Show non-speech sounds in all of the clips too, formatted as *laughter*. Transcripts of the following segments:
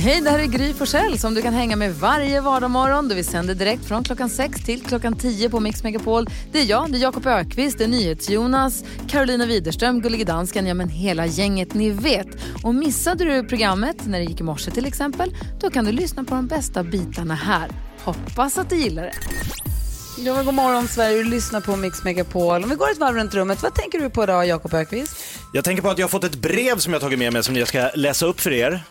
Hej, det här är Gry Forssell som du kan hänga med varje vardagsmorgon. Vi sänder direkt från klockan 6 till klockan 10 på Mix Megapol. Det är jag, det är Jakob Ökvist, det är NyhetsJonas, Carolina Widerström, Gullige Dansken, ja men hela gänget ni vet. Och missade du programmet när det gick i morse till exempel, då kan du lyssna på de bästa bitarna här. Hoppas att du gillar det. Ja, men god morgon Sverige, du lyssnar på Mix Megapol. Om vi går ett varv runt rummet, vad tänker du på idag Jakob Ökvist? Jag tänker på att jag har fått ett brev som jag tagit med mig som jag ska läsa upp för er.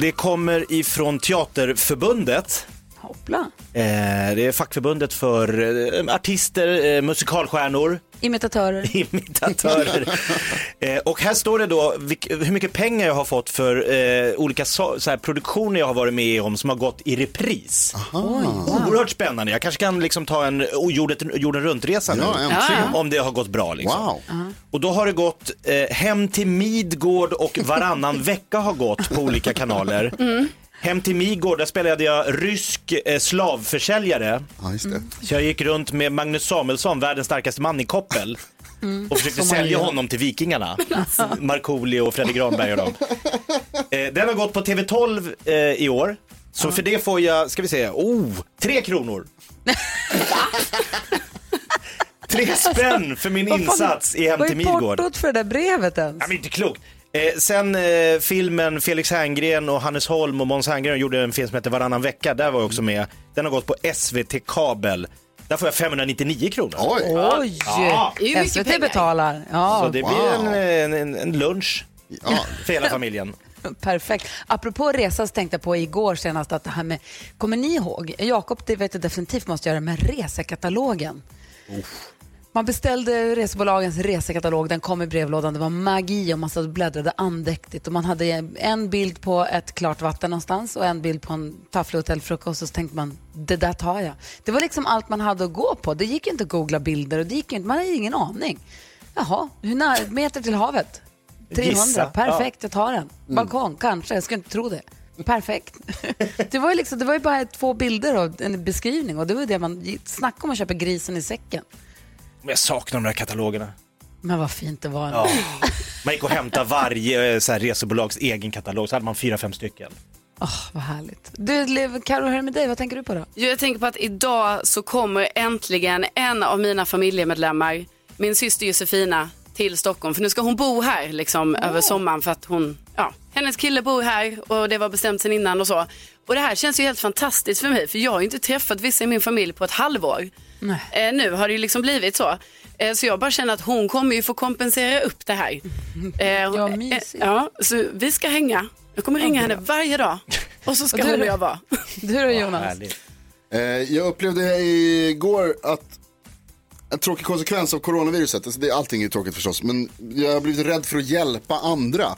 Det kommer ifrån Teaterförbundet. Hoppla. Eh, det är fackförbundet för eh, artister, eh, musikalstjärnor, Imitatörer. *laughs* imitatörer. eh, och här står det då vilk, hur mycket pengar jag har fått för eh, olika so så här, produktioner jag har varit med om som har gått i repris. Oerhört spännande. Jag kanske kan liksom ta en oh, jorden, jorden runt-resa nu. Ja. Om det har gått bra liksom. Wow. Och då har det gått eh, Hem till Midgård och Varannan *laughs* vecka har gått på olika kanaler. Hem till Midgård, där spelade jag rysk eh, slavförsäljare. Ja, just det. Så jag gick runt med Magnus Samuelsson, världens starkaste man i koppel. Och försökte Som man sälja gör. honom till Vikingarna. *laughs* Markoolio och Fredrik Granberg och dem. Eh, den har gått på TV12 eh, i år. Så för det får jag, ska vi se, oh, tre kronor. *laughs* tre spänn för min Vad insats i Hem Vad till är Midgård. portot för det där brevet ens? Ja, men inte klokt. Eh, sen eh, filmen Felix Herngren och Hannes Holm och Måns Herngren gjorde en film som heter Varannan vecka. Där var jag också med. Den har gått på SVT kabel. Där får jag 599 kronor. Oj. Oj! Ja. Det är ju mycket SVT pengar. betalar. Ja, Så det wow. blir en, en, en lunch Ja. för hela familjen. *laughs* perfekt. Apropå resa så tänkte jag på igår senast att det här med, kommer ni ihåg? Jakob, det vet jag definitivt måste göra med resekatalogen. Man beställde resebolagens resekatalog, den kom i brevlådan, det var magi och man satt och bläddrade andäktigt och man hade en bild på ett klart vatten någonstans och en bild på en tafflig hotellfrukost och så tänkte man, det där tar jag. Det var liksom allt man hade att gå på. Det gick inte att googla bilder och det gick inte, man hade ingen aning. Jaha, hur nära, meter till havet? 300, Gissa. perfekt, jag tar den. Balkong, kanske, jag ska inte tro det. Perfekt. *laughs* Det var ju, liksom, det var ju bara två bilder och en beskrivning och det var det man, snacka om att köpa grisen i säcken. Men jag saknar de där katalogerna. Men vad fint det var. Ja. Man gick och hämtade varje eh, så här, resebolags egen katalog, så hade man fyra, fem stycken. Åh, vad härligt. Du, Karo, hur är det med dig? Vad tänker du på då? Jo, Jag tänker på att idag så kommer äntligen en av mina familjemedlemmar, min syster Josefina, till Stockholm. För nu ska hon bo här liksom, över sommaren för att hon, ja, hennes kille bor här och det var bestämt sen innan och så. Och det här känns ju helt fantastiskt för mig för jag har ju inte träffat vissa i min familj på ett halvår. Eh, nu har det ju liksom blivit så. Eh, så jag bara känner att hon kommer ju få kompensera upp det här. *laughs* Eh, Ja, eh, mysigt. ja, så vi ska hänga. Jag kommer ringa henne varje dag och så *laughs* ska Och du hon och jag vara. *laughs* Du då Jonas? Eh, jag upplevde igår att en tråkig konsekvens av coronaviruset, alltså det, allting är tråkigt förstås, men jag har blivit rädd för att hjälpa andra.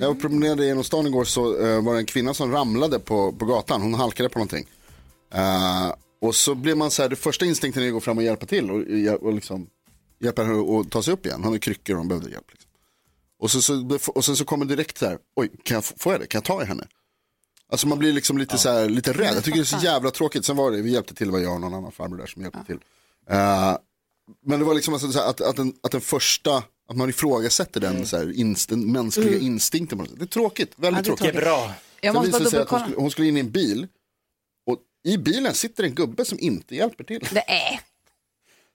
Jag promenerade genom stan igår så eh, var det en kvinna som ramlade på, på gatan, hon halkade på någonting. Eh, och så blev man så här, det första instinkten är att gå fram och hjälpa till och, och liksom hjälpa henne att ta sig upp igen. Hon har kryckor och hon behövde hjälp. Liksom. Och, så, så, och sen så kommer direkt så här, oj, kan jag, få- får jag det? Kan jag ta i henne? Alltså man blir liksom lite, så här, lite rädd. Jag tycker det är så *laughs* jävla tråkigt. Sen var det, vi hjälpte till, var jag och någon annan farbror där som hjälpte till. Eh, men det var liksom alltså, att, att, den, att den första, att man ifrågasätter den, så här, inst, den mänskliga instinkten. På något sätt. Det är tråkigt, väldigt Ja, det är tråkigt. bra. Jag Sen måste bara visade det sig att hon dubbelkolla. skulle, hon skulle in i en bil. Och i bilen sitter en gubbe som inte hjälper till. Det är.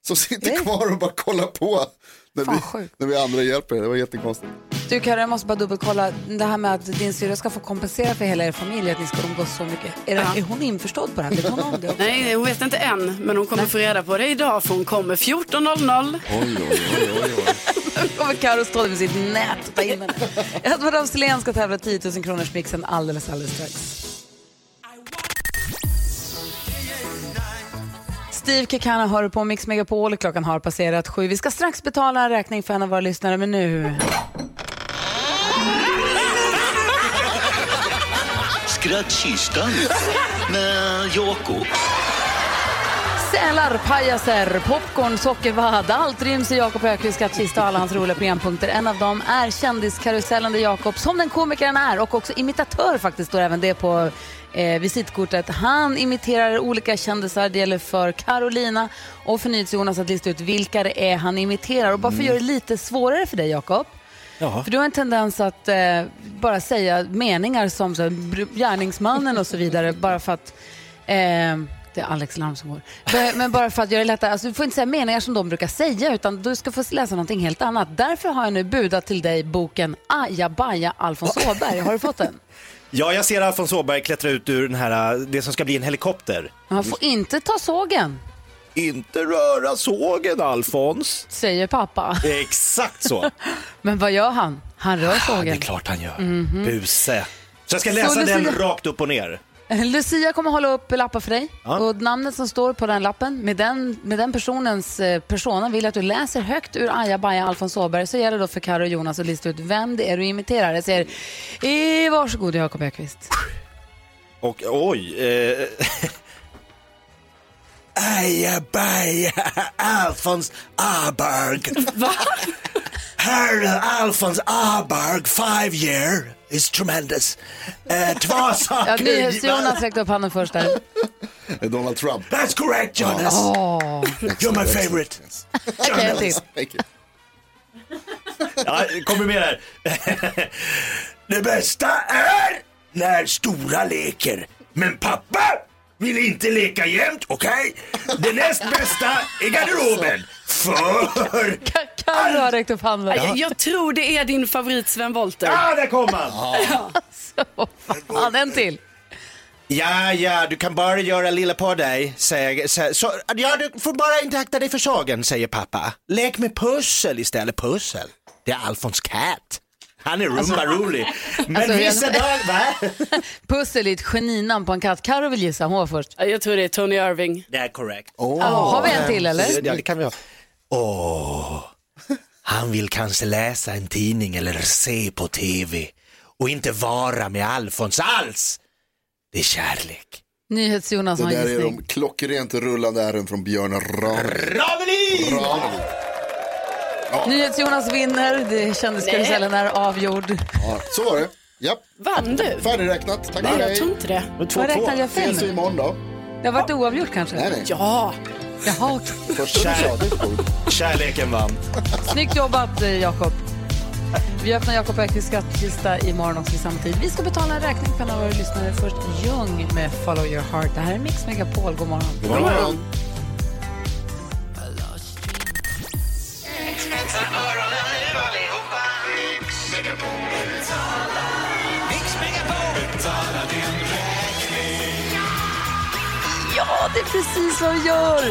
Som sitter kvar och bara kollar på när Fan, vi, när vi andra hjälper. Det var jättekonstigt. Du Karo, jag måste bara dubbelkolla. Det här med att din syrra ska få kompensera för hela er familj, att ni ska umgås så mycket. Är, det, är hon införstådd på det här? Vet hon om det också? Nej, hon vet inte än, men hon kommer få reda på det idag för hon kommer 14.00. Oj, oj, oj, oj, oj. Nu kommer Karo stå där med sitt nät och ta in henne. Edvard af Sillén ska tävla 10 000 kronors mixen alldeles, alldeles strax. Steve Kekana hör på Mix Megapol. Klockan har passerat sju. Vi ska strax betala en räkning för en av våra lyssnare, men nu... Skrattkistan med Jakob. Sälar, pajaser, popcorn, sockervadd. Allt ryms i Jakob Öqvists skattkista och alla hans roliga programpunkter. En av dem är kändiskarusellen där Jakob, som den komikern är och också imitatör faktiskt, står även det på eh, visitkortet. Han imiterar olika kändisar. Det gäller för Carolina och för NyhetsJonas att lista ut vilka det är han imiterar. Och bara för att göra det lite svårare för dig, Jakob, Jaha. för du har en tendens att eh, bara säga meningar som så, gärningsmannen och så vidare bara för att eh, det är Alex larm som går. Men- bara för att göra det lättare. Alltså, du får inte säga meningar som de brukar säga utan du ska få läsa någonting helt annat. Därför har jag nu budat till dig boken Ajabaja Alfons Åberg. Har du fått den? *laughs* Ja, jag ser Alfons Åberg klättra ut ur den här, det som ska bli en helikopter. Man får inte ta sågen, Inte röra sågen, Alfons. säger pappa. Exakt så. *laughs* Men vad gör han? Han rör Ja, det sågen. är klart han gör. Buse. Så jag ska Så läsa den Lucia- rakt upp och ner. *laughs* Lucia kommer hålla upp lappar för dig. Ja. Och namnet som står på den lappen, med den, med den personens eh, persona vill jag att du läser högt ur Aja Baja Alfons Åberg. Så gäller det då för Karo och Jonas att lista ut vem det är du imiterar. Jag säger, eh, varsågod Jakob Ökvist. Och oj. Eh... *laughs* Ajabaja Alfons Aberg. Va? *laughs* Herr Alfons Aberg, five year is tremendous. Eh, *laughs* två Ja, saker. NyhetsJonas räckte upp handen först där. Donald Trump. That's correct Jonas. You're my favorite. Okej, en till. Thank you. Ja, kommer med här. *laughs* Det bästa är när stora leker. Men pappa vill inte leka jämt, okej? Det näst bästa är garderoben. För... Karo har räckt upp handen. Jag, jag tror det är din favorit Sven Wollter. Ja, där kom han! *laughs* Så fan, en till. Ja, ja, du kan bara göra lilla på dig, säger så, så, Ja, du får bara inte akta dig för sågen, säger pappa. Lek med pussel istället. Pussel, det är Alfons Cat. Han är rumba rolig. *laughs* Men Alltså, vissa dagar, va? *laughs* Pussel är ett geninamn på en katt. Karo vill gissa, hon var först. Ja, Jag tror det är Tony Irving. Det är korrekt. Ja, har vi en till eller? Ja, det kan vi ha. Åh, han vill kanske läsa en tidning eller se på tv och inte vara med Alfons alls. Det är kärlek. NyhetsJonas Det har en där är de klockrent rullande ärren från Björn Ranelid. Ranelid. NyhetsJonas vinner. Det kändiskarusellen är avgjord. Ja, så var det. Japp, Vann du? färdigräknat. Tack Nej, för jag tror inte det. Vad räknade jag fel Ses vi nu? imorgon då? Det har varit oavgjort kanske? Nej, nej. Ja. Jaha, okej. Första du sa, det är coolt. Kärleken vann. Snyggt jobbat eh, Jakob. Vi öppnar Jakob Öqvists skattkista imorgon också i samma tid. Vi ska betala en räkning för en av våra lyssnare. Först Ljung med Follow your heart. Det här är Mix Megapol. God morgon. God morgon. Ja, det är precis vad vi gör.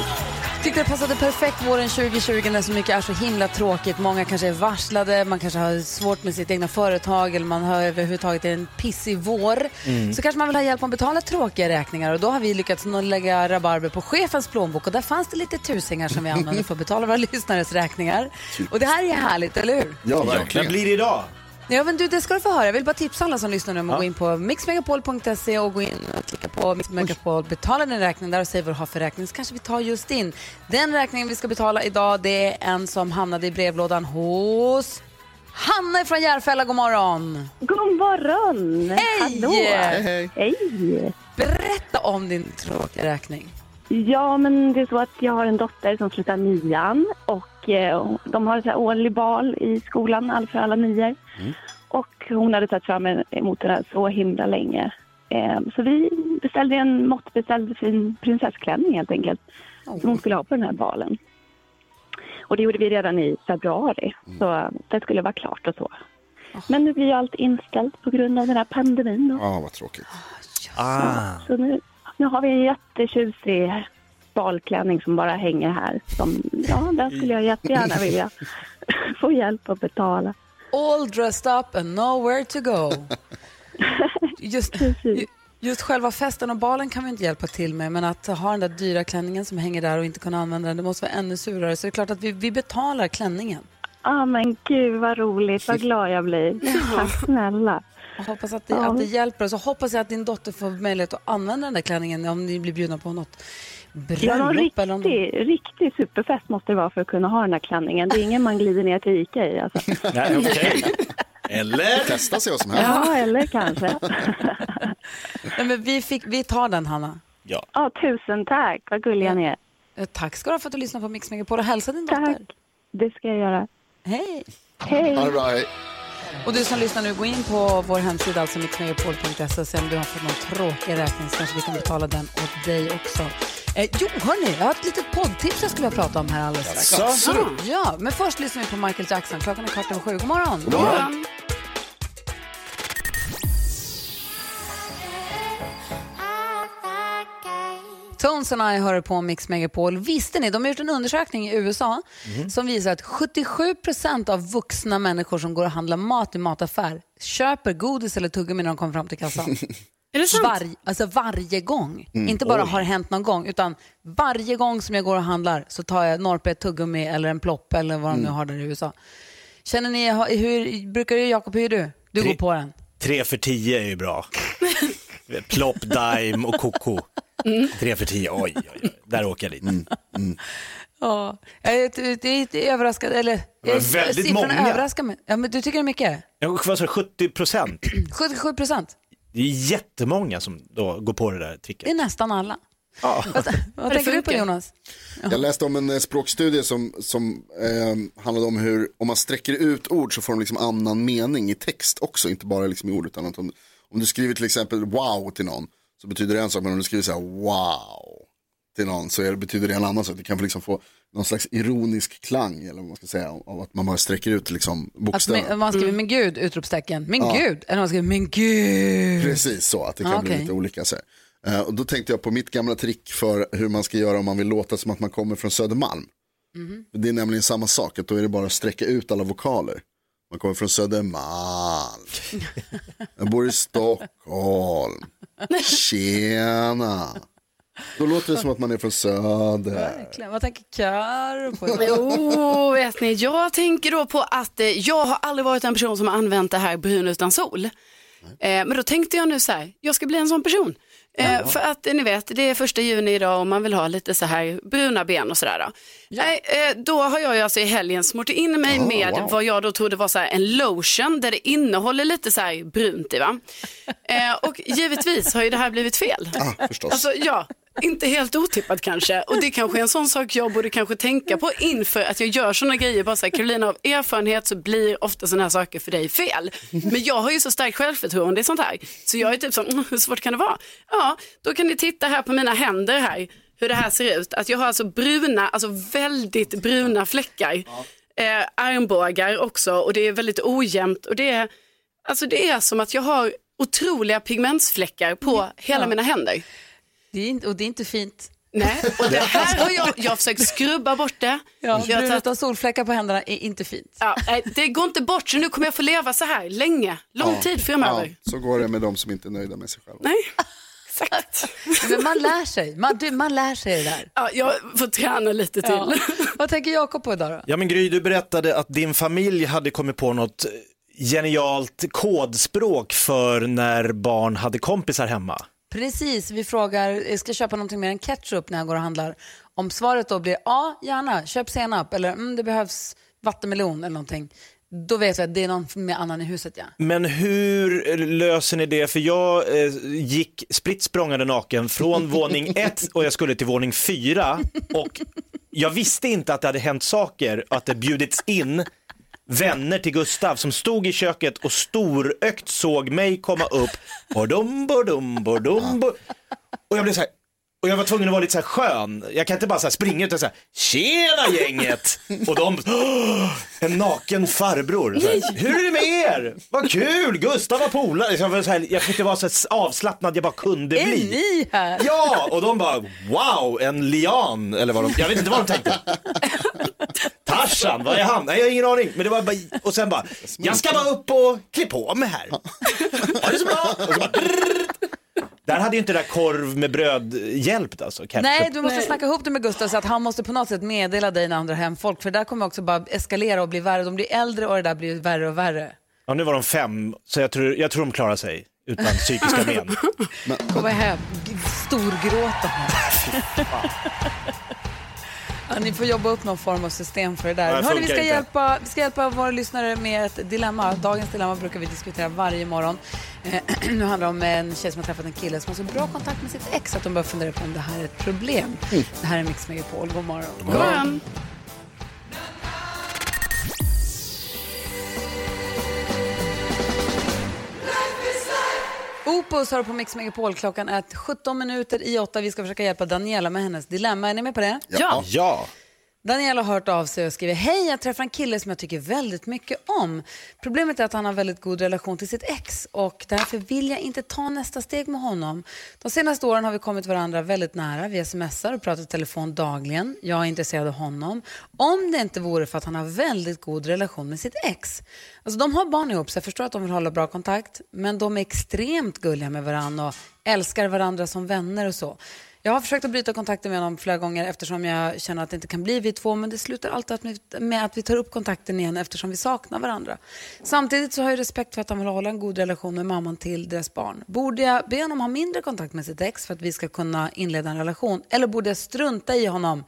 Tyckte det passade perfekt våren 2020 när så mycket är så himla tråkigt. Många kanske är varslade, man kanske har svårt med sitt egna företag eller man har överhuvudtaget en pissig vår. Så kanske man vill ha hjälp med att betala tråkiga räkningar och då har vi lyckats lägga rabarber på chefens plånbok och där fanns det lite tusingar som vi använder för att betala våra *laughs* lyssnares räkningar. Och det här är härligt, eller hur? Ja, verkligen. blir det idag? Ja, men du, det ska du få höra. Jag vill bara tipsa alla som lyssnar nu om att gå in på mixmegapol.se och gå in och klicka på Mix Megapol, betala din räkning där och säg vad du har för räkning så kanske vi tar just din. Den räkningen vi ska betala idag det är en som hamnade i brevlådan hos Hanna från Järfälla. God morgon! God morgon! Hej! Hallå! Hej, hej. Hej! Berätta om din tråkiga räkning. Ja, men det är så att jag har en dotter som slutar nian och eh, de har ett så här årlig bal i skolan, all för alla nior. Och hon hade tagit fram en- emot den här så himla länge. Eh, så vi beställde en måttbeställd fin prinsessklänning helt enkelt. Som hon skulle ha på den här balen. Och det gjorde vi redan i februari, så det skulle vara klart och så. Men nu blir ju allt inställt på grund av den här pandemin. Ja, vad tråkigt. Ah. Så nu, nu har vi en jättetjusig balklänning som bara hänger här. Som, ja, den skulle jag jättegärna vilja *laughs* få hjälp att betala. All dressed up and nowhere to go. Just, just själva festen och balen kan vi inte hjälpa till med, men att ha den där dyra klänningen som hänger där och inte kunna använda den, det måste vara ännu surare. Så det är klart att vi, vi betalar klänningen. Ja, ah, men gud vad roligt, vad glad jag blir. Tack snälla. Jag hoppas att det, Ja. att det hjälper. Och så hoppas jag att din dotter får möjlighet att använda den där klänningen om ni blir bjudna på något Ja, någon bröllop eller om de... riktig, riktig superfest måste det vara för att kunna ha den här klänningen. Det är ingen man glider ner till Ica i. Alltså. *laughs* Nej, okej. *laughs* Eller? Testa se vad som händer. Ja, eller kanske. *laughs* Nej, men vi, fick, vi tar den, Hanna. Ja. Ja, tusen tack. Vad gulliga ni är. Eh, Tack ska du ha för att du lyssnar på Mix Megapol och hälsa din dotter. Tack. Det ska jag göra. Hej! Hej. Ha det bra, hej. Och du som lyssnar nu, gå in på vår hemsida, alltså mixmegapol.se och se om du har fått någon tråkig räkning så kanske vi kan betala den åt dig också. Eh, jo, hörni, jag har ett litet poddtips jag skulle vilja prata om här alldeles strax. Ja, men först lyssnar vi på Michael Jackson. Klockan är kvart över sju. God morgon! God morgon. Tones and I hör på Mix Megapol. Visste ni, de har gjort en undersökning i USA som visar att 77 procent av vuxna människor som går och handlar mat i mataffär köper godis eller tuggummi när de kommer fram till kassan. *laughs* Är det sant? Varj, alltså varje gång. Inte bara har hänt någon gång, utan varje gång som jag går och handlar så tar jag norpe, ett tuggummi eller en plopp eller vad de nu har där i USA. Känner ni, hur brukar du, Jakob, hur är du? Du Tre- går på den. Tre för tio är ju bra. *laughs* Plopp, Dime och Koko. *laughs* Tre för tio, oj, oj, oj. Där åker jag lite. Ja, jag är, det är lite överraskad, eller jag- väldigt många. överraskar mig. Ja, men du tycker det är mycket? Jag vad sa du, 70 procent? *clears throat* 77 procent, Det är jättemånga som då går på det där tricket. det är nästan alla. Ja. *laughs* Vad, vad tänker du på. Jonas? Jag läste om en eh, språkstudie som, som eh, handlade om hur om man sträcker ut ord så får de liksom annan mening i text också, inte bara liksom i ord. Utan att om, om du skriver till exempel wow till någon så betyder det en sak, men om du skriver så här wow till någon så det- betyder det en annan sak. Det kan liksom få någon slags ironisk klang eller vad man ska säga, av att man bara sträcker ut liksom Att bokstäver. man, skriver men gud, utropstecken, men gud, eller man skriver men gud. Precis så, att det kan Ah, bli lite olika. Så. Eh, och då tänkte jag på mitt gamla trick för hur man ska göra om man vill låta som att man kommer från Södermalm. Mhm. Det är nämligen samma sak, att då är det bara att sträcka ut alla vokaler. Man kommer från Södermalm. Jag bor i Stockholm. Tjena. Då låter det som att man är från Söder. Verkligen. Vad tänker Karo på? Jo, vet ni, jag tänker då på att eh, jag har aldrig varit en person som har använt det här brun utan sol. Eh, men då tänkte jag nu så här, jag ska bli en sån person. Eh, för att ni vet, det är första juni idag och man vill ha lite så här bruna ben och sådär. Då. Nej, eh, då har jag ju alltså i helgen smort in mig med wow. vad jag då trodde var så här en lotion där det innehåller lite så här brunt i va. *laughs* Eh, och givetvis har ju det här blivit fel. Ah, förstås. Alltså ja, inte helt otippat kanske. Och det kanske är en sån sak jag borde kanske tänka på inför att jag gör såna grejer. Bara så här, Carolina, av erfarenhet så blir ofta såna här saker för dig fel. Men jag har ju så starkt självförtroende i sånt här. Så jag är typ så, "Mm, hur svårt kan det vara? Ja, då kan ni titta här på mina händer här, hur det här ser ut. Att jag har alltså bruna, alltså väldigt bruna fläckar. Eh, armbågar också och det är väldigt ojämnt. Och det är, alltså det är som att jag har otroliga pigmentsfläckar på hela mina händer. Det är inte, och det är inte fint. Nej, *laughs* och det här har jag, jag har försökt skrubba bort det. Ja, jag tagit, utan solfläckar på händerna är inte fint. ja, det går inte bort så nu kommer jag få leva så här länge, lång tid framöver. Ja, så går det med de som inte är nöjda med sig själva. Nej, exakt. *laughs* Men man lär sig. Man, du, man lär sig det där. Ja, jag får träna lite till. Ja. *laughs* Vad tänker Jakob på idag då? Ja men Gry, du berättade att din familj hade kommit på något genialt kodspråk för när barn hade kompisar hemma. Precis, vi frågar, jag ska köpa någonting mer än ketchup när jag går och handlar. Om svaret då blir ja, gärna, köp senap eller mm, det behövs vattenmelon eller någonting. Då vet vi att det är någon med annan i huset ja. Men hur löser ni det? För jag eh, gick spritt språngande naken från *laughs* våning ett och jag skulle till våning fyra och jag visste inte att det hade hänt saker, att det bjudits in vänner till Gustav som stod i köket och storökt såg mig komma upp. Bordum, bordum, bordum, bor- Och jag blev så här, och jag var tvungen att vara lite så här skön. Jag kan inte bara så här springa utan så här, tjena gänget! Och de, "Åh, en naken farbror. Så här, Hur är det med er? Vad kul, Gustav var polare. Jag, var så här, jag försökte vara så här avslappnad jag bara kunde Är bli. ni här? Ja, och de bara wow, en lian, eller vad de, jag vet inte vad de tänkte. Tarzan, vad är han? Nej, jag har ingen aning. Men det var bara, och sen bara, jag ska bara upp och klä på mig här. Ha det så bra. Och så bara, brrr. Där hade ju inte det där korv med bröd hjälpt alltså. ketchup. Nej, du måste snacka ihop det med Gustav så att han måste på något sätt meddela dig när han drar hem folk. För det där kommer också bara eskalera och bli värre. De blir äldre och det där blir värre och värre. Ja, nu var de fem, så jag tror, jag tror de klarar sig utan psykiska *laughs* men. Komma hem, storgråta. *laughs* Ja, ni får jobba upp någon form av system för det där. Ja, det Hörrni, vi, ska inte. hjälpa, vi ska hjälpa våra lyssnare med ett dilemma. Dagens dilemma brukar vi diskutera varje morgon. Eh, *clears throat* nu handlar det om en tjej som har träffat en kille som har så bra kontakt med sitt ex att de börjar fundera på om det här är ett problem. Det här är Mix Megapol. God morgon. God morgon. Opus har på Mix Megapol. Klockan är 17 minuter i 8. Vi ska försöka hjälpa Daniela med hennes dilemma. Är ni med på det? Ja. Ja. Daniel har hört av sig och skriver Hej, jag träffar en kille som jag tycker väldigt mycket om. Problemet är att han har väldigt god relation till sitt ex och därför vill jag inte ta nästa steg med honom. De senaste åren har vi kommit varandra väldigt nära. Vi smsar och pratar i telefon dagligen. Jag är intresserad av honom. Om det inte vore för att han har väldigt god relation med sitt ex. Alltså, de har barn ihop så jag förstår att de vill hålla bra kontakt men de är extremt gulliga med varandra och älskar varandra som vänner och så. Jag har försökt att bryta kontakten med honom flera gånger eftersom jag känner att det inte kan bli vi två men det slutar alltid med att vi tar upp kontakten igen eftersom vi saknar varandra. Samtidigt så har jag respekt för att han vill hålla en god relation med mamman till deras barn. Borde jag be honom ha mindre kontakt med sitt ex för att vi ska kunna inleda en relation eller borde jag strunta i honom?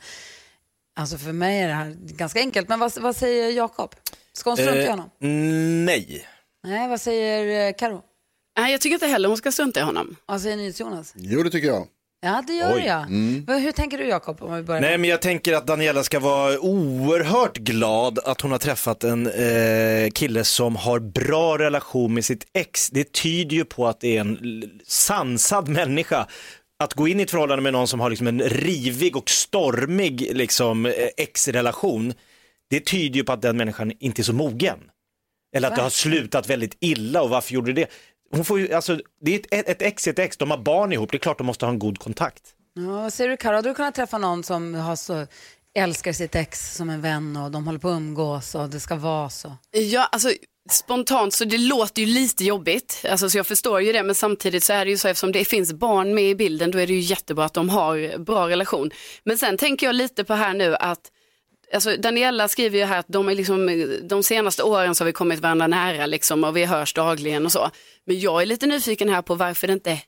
Alltså för mig är det här ganska enkelt men vad, vad säger Jakob? Ska hon strunta i Eh, honom? nej. Nej, vad säger eh, Karo? Nej, jag tycker inte heller hon ska strunta i honom. Vad säger NyhetsJonas? Jo, det tycker jag. Ja, det gör Oj. jag. Vad- Hur tänker du Jakob? Om vi börjar Nej men jag tänker att Daniela ska vara oerhört glad att hon har träffat en eh, kille som har bra relation med sitt ex. Det tyder ju på att det är en sansad människa. Att gå in i ett förhållande med någon som har liksom en rivig och stormig liksom, eh, ex-relation, det tyder ju på att den människan inte är så mogen. Eller att det har slutat väldigt illa och varför gjorde det? Hon får ju, alltså, det är ett, ett ex ett ex, de har barn ihop, det är klart de måste ha en god kontakt. Ja, säger du Karo? Hade du kunnat träffa någon som har så, älskar sitt ex som en vän och de håller på att umgås och det ska vara så? Ja, alltså spontant så det låter ju lite jobbigt, alltså, så jag förstår ju det, men samtidigt så är det ju så eftersom det finns barn med i bilden, då är det ju jättebra att de har bra relation. Men sen tänker jag lite på här nu att Alltså Daniela skriver ju här att de, är liksom, de senaste åren så har vi kommit varandra nära liksom, och vi hörs dagligen och så. Men jag är lite nyfiken här på varför det inte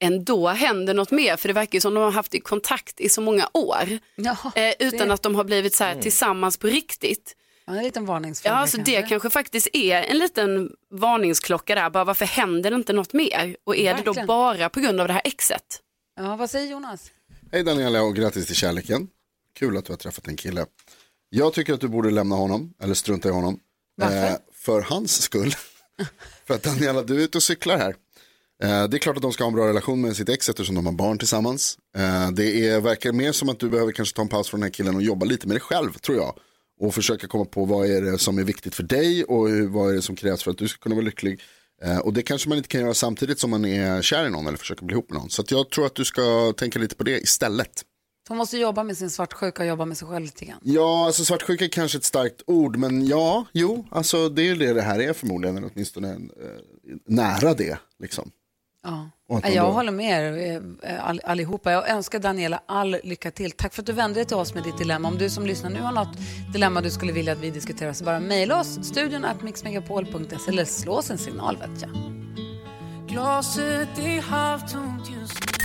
ändå händer något mer, för det verkar ju som de har haft i kontakt i så många år. Jaha, Eh, utan det, att de har blivit så här tillsammans på riktigt. ja, en liten varningsflagga Ja, så det kanske faktiskt är en liten varningsklocka där. Bara varför händer det inte något mer? Och är det Verkligen. då bara på grund av det här exet? Ja, vad säger Jonas? Hej Daniela och grattis till kärleken. Kul att du har träffat en kille. Jag tycker att du borde lämna honom, eller strunta i honom. Eh, Varför? för hans skull. *laughs* för att Daniela, du är ute och cyklar här. Eh, det är klart att de ska ha en bra relation med sitt ex eftersom de har barn tillsammans. Eh, det är, verkar mer som att du behöver kanske ta en paus från den här killen och jobba lite med dig själv, tror jag. Och försöka komma på vad är det som är viktigt för dig och hur, vad är det som krävs för att du ska kunna vara lycklig. Eh, och det kanske man inte kan göra samtidigt som man är kär i någon eller försöker bli ihop med någon. Så jag tror att du ska tänka lite på det istället. Hon måste jobba med sin svartsjuka och jobba med sig själv lite grann. Ja, alltså svartsjuka är kanske ett starkt ord, men ja, jo, alltså det är ju det det här är förmodligen, eller åtminstone eh, nära det. Liksom. Ja. Jag då- håller med er eh, all, allihopa. Jag önskar Daniela all lycka till. Tack för att du vände dig till oss med ditt dilemma. Om du som lyssnar nu har något dilemma du skulle vilja att vi diskuterar så bara mejla oss, studion at mixmegapol.se eller slå oss en signal vet jag. Glaset är halvtomt just nu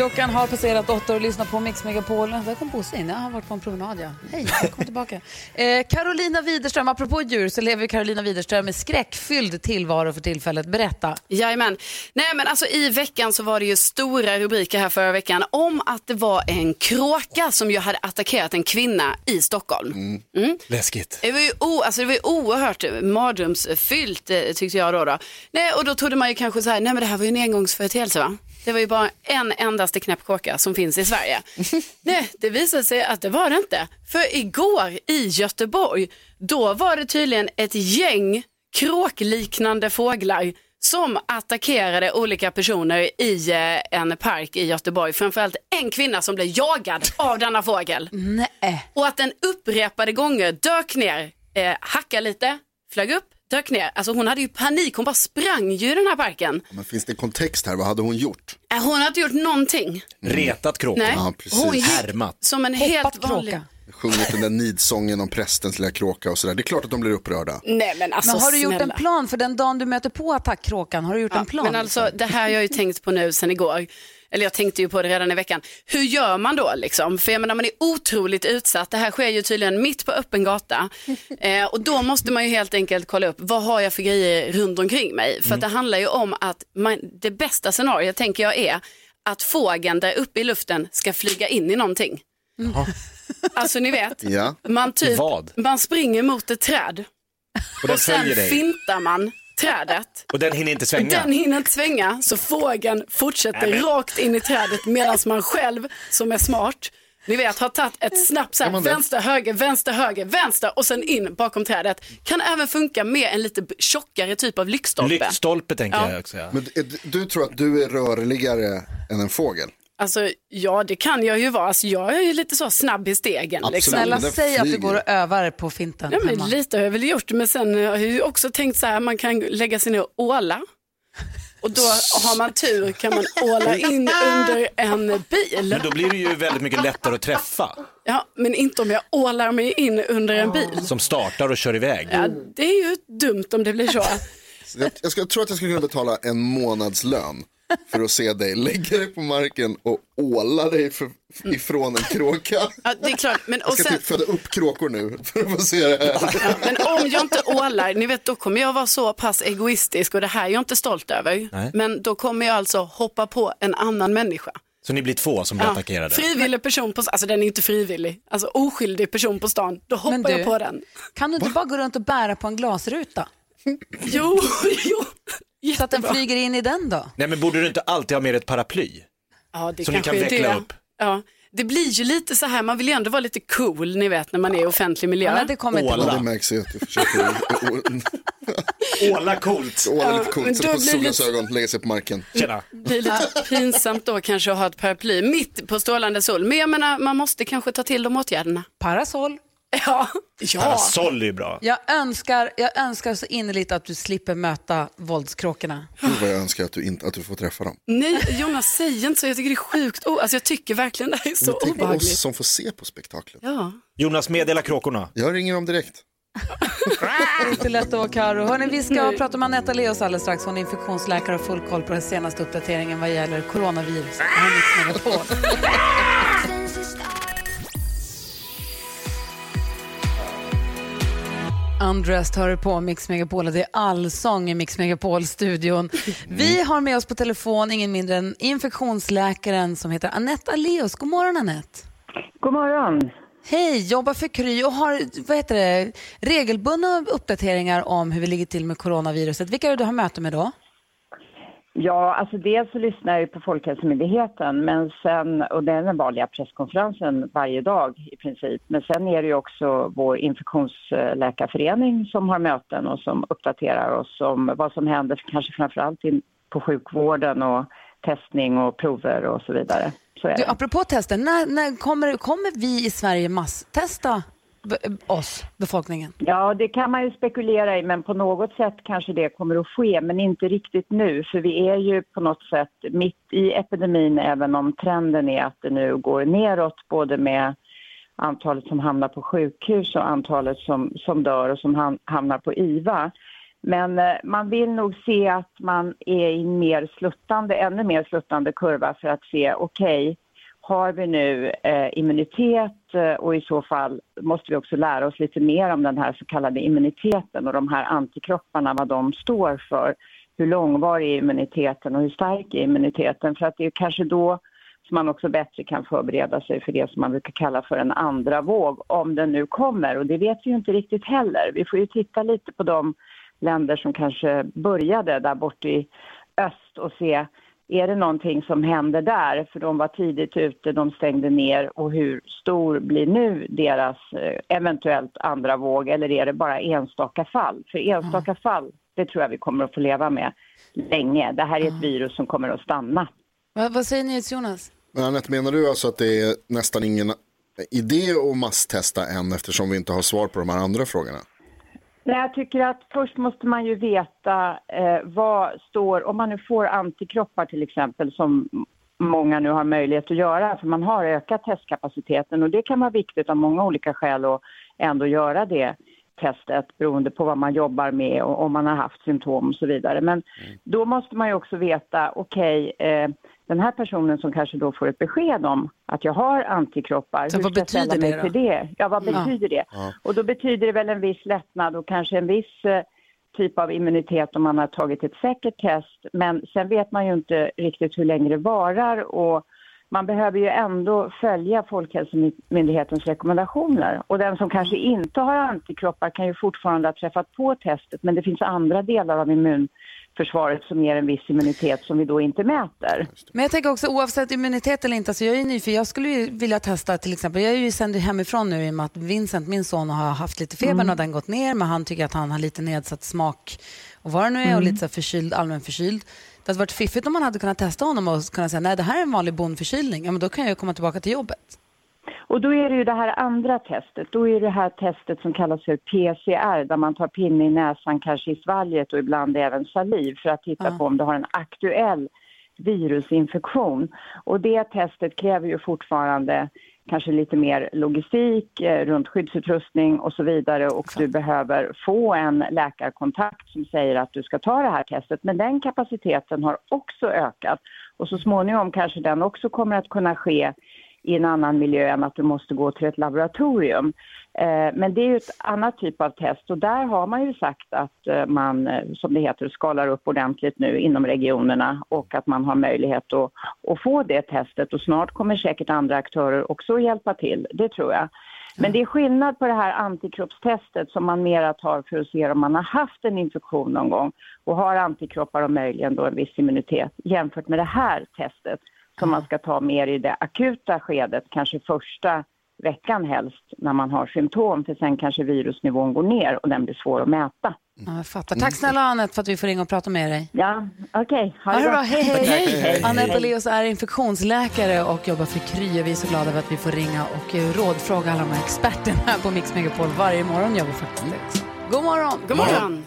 Klockan har passerat åtta och lyssnar på Mix Megapol. Där kom Bosse in. Jag har varit på en promenad. Ja. Hej, välkommen tillbaka. *laughs* Eh, Carolina Widerström, apropå djur så lever Carolina Widerström med skräckfylld tillvaro för tillfället. Berätta. Jajamän. Nej men alltså i veckan så var det ju stora rubriker här förra veckan om att det var en kråka som ju hade attackerat en kvinna i Stockholm. Läskigt. Det var ju o, alltså det var ju oerhört mardrömsfyllt eh, tyckte jag då. då. Nej, och då trodde man ju kanske så här, nej men det här var ju en engångsföreteelse va? Det var ju bara en endaste knäppkråka som finns i Sverige. *laughs* nej, det visade sig att det var det inte. För igår i Göteborg, då var det tydligen ett gäng kråkliknande fåglar som attackerade olika personer i eh, en park i Göteborg. Framförallt en kvinna som blev jagad av denna fågel. Nej. Och att den upprepade gånger dök ner, eh, hackade lite, flög upp, dök ner. Alltså hon hade ju panik, hon bara sprang ju i den här parken. Men finns det kontext här, vad hade hon gjort? Eh, hon hade inte gjort någonting. Retat kråkan. Nej. Ja, precis. hon gick Härmat. som en helt vanlig... kråka. sjungit den där nidsången om prästens lilla kråka och sådär. Det är klart att de blir upprörda. Nej men alltså Men har du gjort snälla. en plan för den dagen du möter på attackkråkan? Har du gjort Ja, en plan? liksom? Men alltså det här har jag ju tänkt på nu sen igår. Eller jag tänkte ju på det redan i veckan. Hur gör man då liksom? För jag menar man är otroligt utsatt. Det här sker ju tydligen mitt på öppen gata. *laughs* Eh, och då måste man ju helt enkelt kolla upp vad har jag för grejer runt omkring mig. För att det handlar ju om att man, det bästa scenariot tänker jag är att fågeln där uppe i luften ska flyga in i någonting. Alltså ni vet, Ja. man, typ, vad? man springer mot ett träd Och och sen dig. fintar man trädet. Och den hinner inte svänga. Den hinner inte svänga så fågeln fortsätter Nej, men- rakt in i trädet medan man själv som är smart ni vet, har tagit ett snabbt så Är här, vänster, höger, vänster, höger, vänster och sen in bakom trädet. Kan även funka med en lite tjockare typ av lyktstolpe. Lyktstolpe tänker Ja. jag också. Ja. Men du- du tror att du är rörligare än en fågel? Alltså ja, det kan jag ju vara. Alltså, jag är ju lite så snabb i stegen. Absolut. Liksom. Snälla säg att du går och övar på finten Ja, men hemma. lite har jag väl gjort, men sen har jag ju också tänkt så här, man kan lägga sig ner och åla. Och då har man tur kan man åla in under en bil. Men då blir det ju väldigt mycket lättare att träffa. Ja, men inte om jag ålar mig in under en bil. Som startar och kör iväg. Ja, det är ju dumt om det blir så. *laughs* Jag, jag, ska, jag tror att jag skulle kunna betala en månadslön för att se dig lägga dig på marken och åla dig för, ifrån en kråka. Ja, det är klart. Men, Jag och ska sen, typ föda upp kråkor nu för att få se det här. ja, men om jag inte ålar, ni vet, då kommer jag vara så pass egoistisk och det här är jag inte stolt över. Nej. Men då kommer jag alltså hoppa på en annan människa. Så ni blir två som blir Ja, attackerade. frivillig person på alltså den är inte frivillig, alltså oskyldig person på stan, då hoppar du- jag på den. Kan du inte bara gå runt och bära på en glasruta? Jo, *laughs* jo. Så att den Jättebra. flyger in i den då? Nej men borde du inte alltid ha med ett paraply? Ja, det Som kanske kan är veckla det. upp. Ja. Det blir ju lite så här, man vill ju ändå vara lite cool, ni vet, när man är i offentlig miljö. Nej, det kommer inte Åla. Ja, gå. det märks ju att du försöker Åla coolt. *laughs* åla lite men coolt, sätta på blir det lite- solglasögon, lägga sig på marken. Tjena. Det är lite pinsamt då kanske att ha ett paraply mitt på strålande sol. Men jag menar, man måste kanske ta till de åtgärderna. Parasoll. *laughs* Ja, ja. Parasoll är ju bra. Jag önskar, jag önskar så innerligt att du slipper möta våldskråkorna. Gud vad jag önskar att du, inte, att du får träffa dem. Nej, Jonas, säg inte så. Jag tycker det är sjukt. Oh, alltså, jag tycker verkligen det här är så Tänk på obehagligt. oss som får se på spektaklet. Ja. Jonas, meddela kråkorna. Jag ringer dem direkt. *laughs* Inte lätt att Karo. Hörrni, vi ska prata med Anetta Leos alldeles strax. Hon är infektionsläkare och full koll på den senaste uppdateringen vad gäller coronavirus. *laughs* Undressed hör du på Mix Megapol och det är allsång i Mix Megapol-studion. Vi har med oss på telefon ingen mindre än infektionsläkaren som heter Anette Aleos. God morgon Anette. God morgon. Hej, jobbar för Kry och har vad heter det, regelbundna uppdateringar om hur vi ligger till med coronaviruset. Vilka är det du har möte med då? Ja, alltså dels så lyssnar jag ju på Folkhälsomyndigheten, men sen, och det är den vanliga presskonferensen varje dag i princip. Men sen är det ju också vår infektionsläkarförening som har möten och som uppdaterar oss om vad som händer, kanske framförallt in på sjukvården och testning och prover och så vidare. Så är Du, det. apropå tester, när, när kommer, kommer vi i Sverige masstesta oss, befolkningen? Ja, det kan man ju spekulera i, men på något sätt kanske det kommer att ske, men inte riktigt nu, för vi är ju på något sätt mitt i epidemin, även om trenden är att det nu går neråt, både med antalet som hamnar på sjukhus och antalet som, som dör och som hamnar på IVA. Men eh, man vill nog se att man är i en mer sluttande, ännu mer sluttande kurva för att se, okej, har vi nu eh, immunitet eh, och i så fall måste vi också lära oss lite mer om den här så kallade immuniteten och de här antikropparna, vad de står för. Hur långvarig är immuniteten och hur stark är immuniteten? För att det är kanske då som man också bättre kan förbereda sig för det som man brukar kalla för en andra våg, om den nu kommer. Och det vet vi ju inte riktigt heller. Vi får ju titta lite på de länder som kanske började där bort i öst och se är det någonting som händer där? För de var tidigt ute, de stängde ner och hur stor blir nu deras eh, eventuellt andra våg eller är det bara enstaka fall? För enstaka fall, det tror jag vi kommer att få leva med länge. Det här är ett virus som kommer att stanna. Vad, vad säger ni Jonas? Men Anette, menar du alltså att det är nästan ingen idé att masstesta än eftersom vi inte har svar på de här andra frågorna? Nej, jag tycker att först måste man ju veta eh, vad står, om man nu får antikroppar till exempel som många nu har möjlighet att göra, för man har ökat testkapaciteten och det kan vara viktigt av många olika skäl att ändå göra det testet beroende på vad man jobbar med och om man har haft symptom och så vidare. Men då måste man ju också veta, okej, eh, den här personen som kanske då får ett besked om att jag har antikroppar, Så hur vad ska jag ställa betyder mig det då? till det? Ja, vad Ja. betyder det? Ja. Och då betyder det väl en viss lättnad och kanske en viss eh, typ av immunitet om man har tagit ett säkert test. Men sen vet man ju inte riktigt hur länge det varar och man behöver ju ändå följa Folkhälsomyndighetens rekommendationer. Och den som kanske inte har antikroppar kan ju fortfarande ha träffat på testet men det finns andra delar av immun immunförsvaret som ger en viss immunitet som vi då inte mäter. Men jag tänker också oavsett immunitet eller inte, alltså jag är nyfiken. Jag skulle ju vilja testa till exempel, jag är ju sänd hemifrån nu i och med att Vincent, min son, har haft lite feber Mm. och den gått ner men han tycker att han har lite nedsatt smak och vad det nu är och Mm. lite så förkyld, allmän förkyld. Det hade varit fiffigt om man hade kunnat testa honom och kunna säga nej det här är en vanlig bondförkylning, ja men då kan jag ju komma tillbaka till jobbet. Och då är det ju det här andra testet, då är det här testet som kallas för PCR där man tar pinne i näsan, kanske i svalget och ibland även saliv för att titta på om du har en aktuell virusinfektion. Och det testet kräver ju fortfarande kanske lite mer logistik eh, runt skyddsutrustning och så vidare. Och du behöver få en läkarkontakt som säger att du ska ta det här testet. Men den kapaciteten har också ökat. Och så småningom kanske den också kommer att kunna ske i en annan miljö än att du måste gå till ett laboratorium. Eh, men det är ju ett annat typ av test och där har man ju sagt att eh, man, eh, som det heter, skalar upp ordentligt nu inom regionerna och att man har möjlighet att, att få det testet och snart kommer säkert andra aktörer också att hjälpa till, det tror jag. Men det är skillnad på det här antikroppstestet som man mera tar för att se om man har haft en infektion någon gång och har antikroppar och möjligen då en viss immunitet jämfört med det här testet som man ska ta mer i det akuta skedet, kanske första veckan helst när man har symptom för sen kanske virusnivån går ner och den blir svår att mäta. Ja, jag fattar. Tack snälla Anette för att vi får ringa och prata med dig. Ja, okej. Ha det bra. Hej, hej. Hej, hej. Anette Oleus är infektionsläkare och jobbar för Kry. och Vi är så glada över att vi får ringa och eh, rådfråga alla de här experterna här på Mix Megapol. Varje morgon gör vi faktiskt det. också. God morgon! God morgon.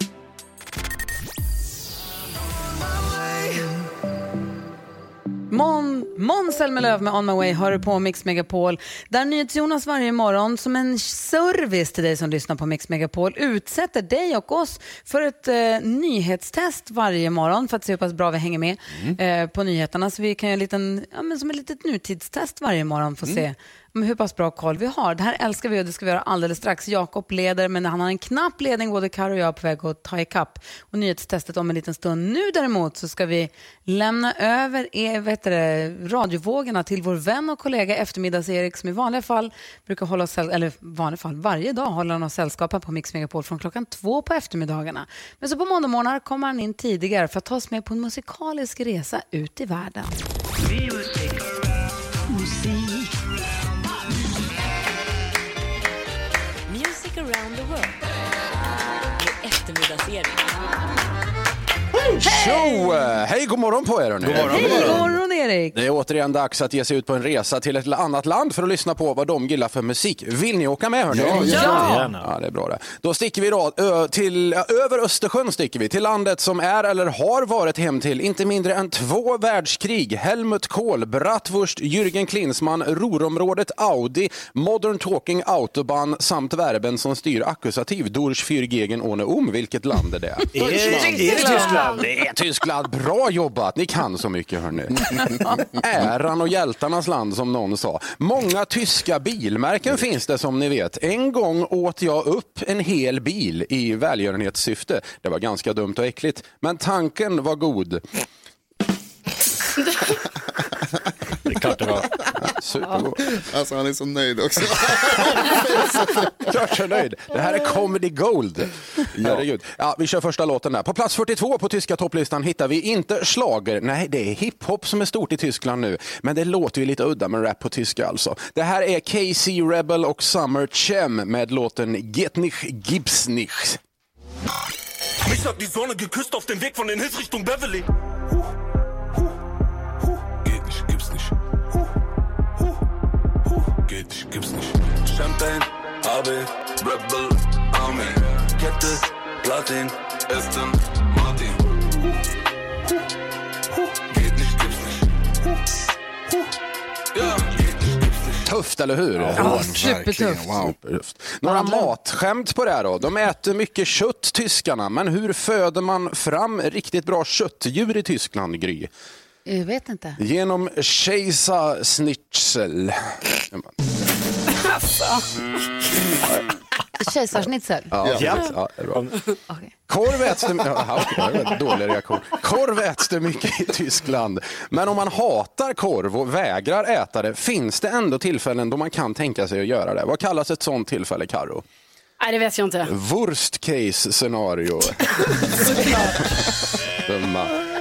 Måns Zelmerlöw med On My Way hör du på Mix Megapol. Där NyhetsJonas varje morgon som en service till dig som lyssnar på Mix Megapol utsätter dig och oss för ett eh, nyhetstest varje morgon för att se hur pass bra vi hänger med eh, på nyheterna. Så vi kan göra en liten, ja, men som ett litet nutidstest varje morgon för att se med hur pass bra koll vi har. Det här älskar vi och det ska vi göra alldeles strax. Jakob leder, men han har en knapp ledning. Både Karo och jag är på väg att ta ikapp. Och nyhetstestet om en liten stund. Nu däremot så ska vi lämna över e- er, vet det, radiovågorna till vår vän och kollega eftermiddags-Erik som i vanliga fall brukar hålla oss, eller vanliga fall, varje dag håller han oss sällskap på Mix Megapol från klockan två på eftermiddagarna. Men så på måndagmorgnar kommer han in tidigare för att ta oss med på en musikalisk resa ut i världen. Music Eftermiddagsserie. Tjo! Hej, god morgon på er hörni. God morgon, Hej, god morgon Erik! Det är återigen dags att ge sig ut på en resa till ett annat land för att lyssna på vad de gillar för musik. Vill ni åka med hörni? Ja, Ja. gärna. Ja, det är bra det. Då sticker vi då ö, till, över Östersjön sticker vi till landet som är eller har varit hem till inte mindre än två världskrig. Helmut Kohl, Bratwurst, Jürgen Klinsmann, Ruhrområdet, Audi, Modern Talking Autobahn samt verben som styr akkusativ durch für gegen ohne um. Vilket land är det? *laughs* Är det Tyskland? Det är Tyskland. Bra jobbat. Ni kan så mycket hörni. *laughs* *laughs* Äran och hjältarnas land som någon sa. Många tyska bilmärken finns det som ni vet. En gång åt jag upp en hel bil i välgörenhetssyfte. Det var ganska dumt och äckligt, men tanken var god. Det är klart det var. Supergod. Alltså han är så nöjd också. Klart så nöjd. Det här är comedy gold. Herregud. Ja, vi kör första låten där. På plats 42 på tyska topplistan hittar vi inte slager. Nej, det är hiphop som är stort i Tyskland nu. Men det låter ju lite udda med rap på tyska alltså. Det här är KC Rebel och Summer Chem med låten Get nicht gibt's nicht. Mich hat die Sonne geküsst auf dem Weg von den Hills Richtung Beverly. Champagne, AB, Rebel, Army. Kette, Platin, Aston, Martin. Geht nicht, gibt's nicht. Tufft, eller hur? Ja, supertufft. Supertufft. Några matskämt på det här då. De äter mycket kött, tyskarna. Men hur föder man fram riktigt bra köttdjur i Tyskland, Gry? Jag vet inte. Genom kejsarsnitzel. Kejsarsnitzel? Ja, ja. ja det är bra. Korv äts det, ja, dålig reaktion. Korv äts det mycket i Tyskland. Men om man hatar korv och vägrar äta det, finns det ändå tillfällen då man kan tänka sig att göra det? Vad kallas ett sånt tillfälle, Karo? Nej, det vet jag inte. Worst case scenario. Dumma.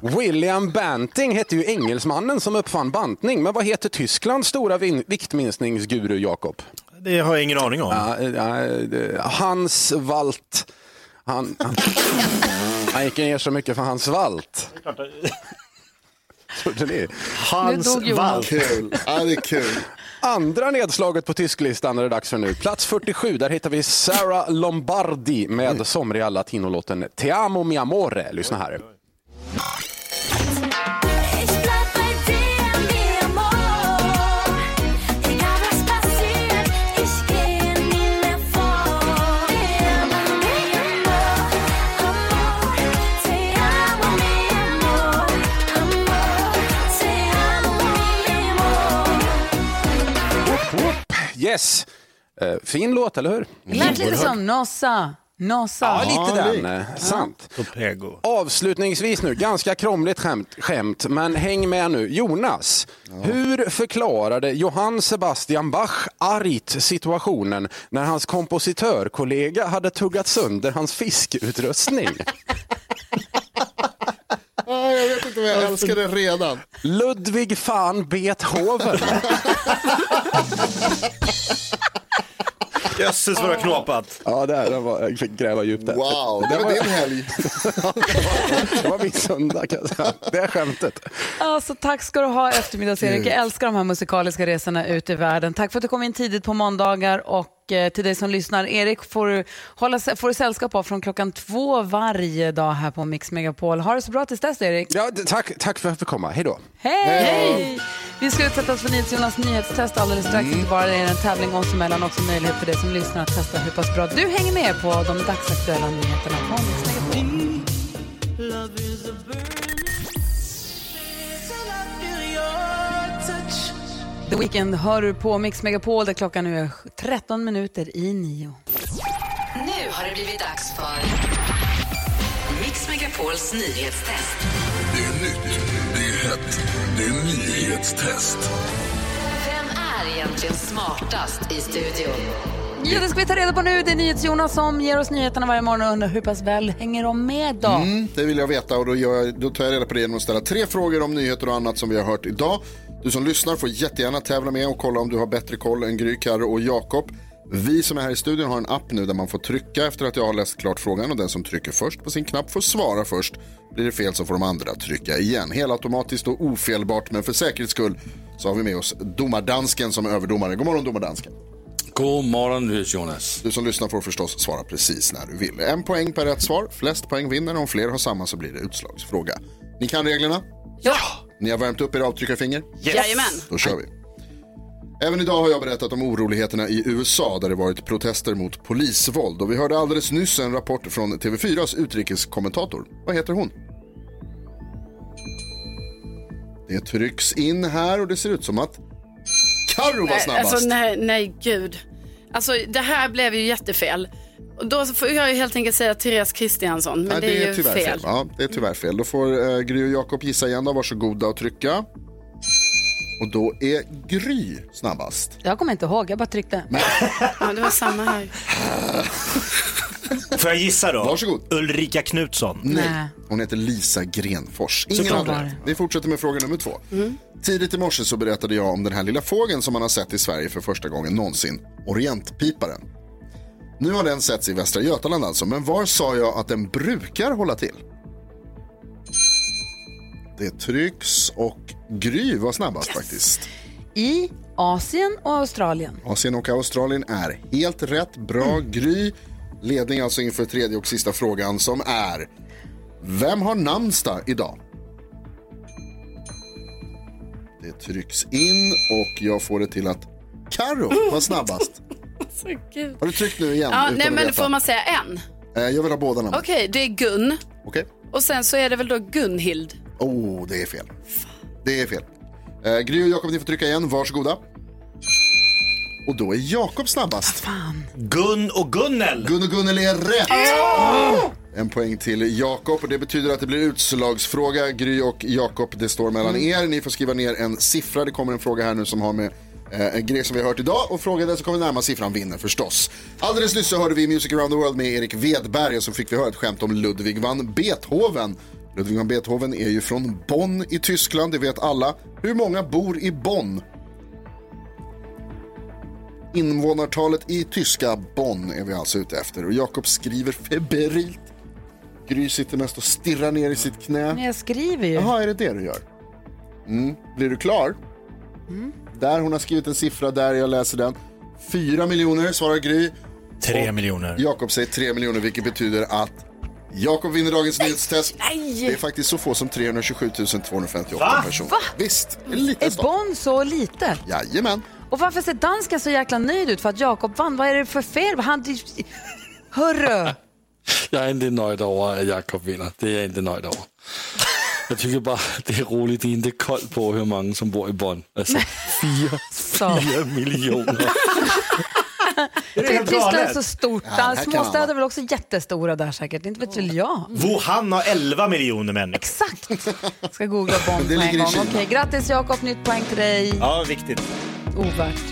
William Banting hette ju engelsmannen som uppfann bantning. Men vad heter Tysklands stora viktminskningsguru, Jakob? Det har jag ingen aning om. Ja, ja, det- Hans Walt. Han, han, *laughs* han gick ner så mycket för Hans Walt. Hans. Walt. Ja, det är kul. Andra nedslaget på tysklistan är det dags för nu. Plats 47, där hittar vi Sarah Lombardi med somriga latinolåten Te amo mi amore. Lyssna här. Yes! Eh, fin låt, eller hur? Det lät lite som Nossa. Nossa. Ja, lite den. eh, Sant. Topego. Avslutningsvis nu, ganska krångligt skämt, skämt, men häng med nu. Jonas, hur förklarade Johann Sebastian Bach argt situationen när hans kompositörkollega hade tuggat sönder hans fiskeutrustning? *laughs* Ah, jag vet inte vad jag älskar det redan. Ludwig fan Beethoven. Jösses vad du har knåpat. Ja, det, här, det var, jag fick gräva djupt där. Wow, det var din helg. *laughs* det var min söndag kan jag säga. Det är skämtet. Alltså, tack ska du ha eftermiddags-Erik. Jag älskar de här musikaliska resorna ut i världen. Tack för att du kom in tidigt på måndagar och eh, till dig som lyssnar. Erik får du, hålla, får du sällskap av från klockan två varje dag här på Mix Megapol. Ha det så bra tills dess Erik. Ja, tack, tack för att jag fick komma. Hej då. Hej! Vi ska utsätta oss för NyhetsJonas nyhetstest alldeles strax. Inte bara det är en tävling oss emellan, också möjlighet för dig som lyssnar att testa hur pass bra du hänger med på de dagsaktuella nyheterna från The Weeknd hör du på Mix Megapol där klockan nu är 13 minuter i nio. Nu har det blivit dags för Mix Megapols nyhetstest. Det är nytt, det är hett, det är nyhetstest. Vem är egentligen smartast i studion? Ja, det ska vi ta reda på nu. Det är NyhetsJonas som ger oss nyheterna varje morgon och undrar hur pass väl hänger de med då? Mm, det vill jag veta och då, gör jag, då tar jag reda på det genom att ställa tre frågor om nyheter och annat som vi har hört idag. Du som lyssnar får jättegärna tävla med och kolla om du har bättre koll än Gry, Karro och Jakob. Vi som är här i studion har en app nu där man får trycka efter att jag har läst klart frågan och den som trycker först på sin knapp får svara först. Blir det fel så får de andra trycka igen. Helautomatiskt och ofelbart men för säkerhets skull så har vi med oss domardansken som är överdomare. God morgon domardansken. God morgon, Jonas. Du som lyssnar får förstås svara precis när du vill. En poäng per rätt svar. Flest poäng vinner. Om fler har samma så blir det utslagsfråga. Ni kan reglerna? Ja. Ni har värmt upp era avtryckarfinger? Yes. Jajamän. Då kör vi. Även idag har jag berättat om oroligheterna i USA där det varit protester mot polisvåld. Och vi hörde alldeles nyss en rapport från TV4s utrikeskommentator. Vad heter hon? Det trycks in här och det ser ut som att Carro var Nej, snabbast. Alltså, nej, nej, gud. Alltså, det här blev ju jättefel. Då får jag helt enkelt säga Therese Kristiansson, men Nej, det, är ju tyvärr fel. Ja, det är tyvärr fel. Då får eh, Gry och Jakob gissa igen då. Varsågoda och trycka. Och då är Gry snabbast. Jag kommer inte ihåg, jag bara tryckte. Ja, det var samma här. *laughs* Får jag gissa då? Varsågod. Ulrika Knutsson. Nej. Hon heter Lisa Grenfors. Ingen hade rätt. Vi fortsätter med fråga nummer två. Tidigt i morse så berättade jag om den här lilla fågeln som man har sett i Sverige för första gången någonsin. Orientpiparen. Nu har den setts i Västra Götaland alltså, men var sa jag att den brukar hålla till? Det trycks och Gry var snabbast faktiskt. I Asien och Australien. Asien och Australien är helt rätt. Bra Gry. Ledning alltså inför tredje och sista frågan som är Vem har namnsdag idag? Det trycks in och jag får det till att Karo var *laughs* snabbast. Så gud. Har du tryckt nu igen? Ja, nej, men får man säga en? Eh, Jag vill ha båda namnen. Okej, det är Gun. Okej. Och sen så är det väl då Gunhild. Oh, det är fel. Det är fel. Eh, Gry och Jakob, ni får trycka igen. Varsågoda. Och då är Jakob snabbast. Gun och Gunnel. Gun och Gunnel är rätt. En poäng till Jakob och det betyder att det blir utslagsfråga. Gry och Jakob, det står mellan er. Ni får skriva ner en siffra. Det kommer en fråga här nu som har med en grej som vi har hört idag och fråga den som kommer närmast siffran vinner förstås. Alldeles nyss så hörde vi Music around the world med Erik Wedberg och så fick vi höra ett skämt om Ludwig van Beethoven. Ludwig van Beethoven är ju från Bonn i Tyskland, det vet alla. Hur många bor i Bonn? Invånartalet i tyska Bonn är vi alltså ute efter och Jakob skriver febrilt. Gry sitter mest och stirrar ner i sitt knä. Men jag skriver ju. Jaha, är det det du gör? Mm. Blir du klar? Där hon har skrivit en siffra där, jag läser den. Fyra miljoner svarar Gry. Tre miljoner. Jakob säger tre miljoner vilket betyder att Jakob vinner dagens nyhetstest. Det är faktiskt så få som 327 258 Va? personer. Va? Visst, en liten Är stad. Bonn så lite? Jajamän. Och varför ser dansken så jäkla nöjd ut för att Jakob vann? Vad är det för fel? Han... Hörru! Jag är inte nöjd över att Jakob vinner. Det är jag inte nöjd över. Jag tycker bara det är roligt, det är inte koll på hur många som bor i Bonn. Alltså fyra, fyra miljoner. Tyskland är så stort. Ja, Småstäder är väl också jättestora där säkert. Inte vet väl jag. Wuhan har 11 miljoner människor. Exakt. Ska googla Bonn på en gång. Okej, grattis Jakob, nytt poäng till dig. Ja, viktigt. Ovärt.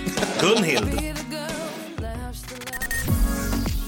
Gunhild.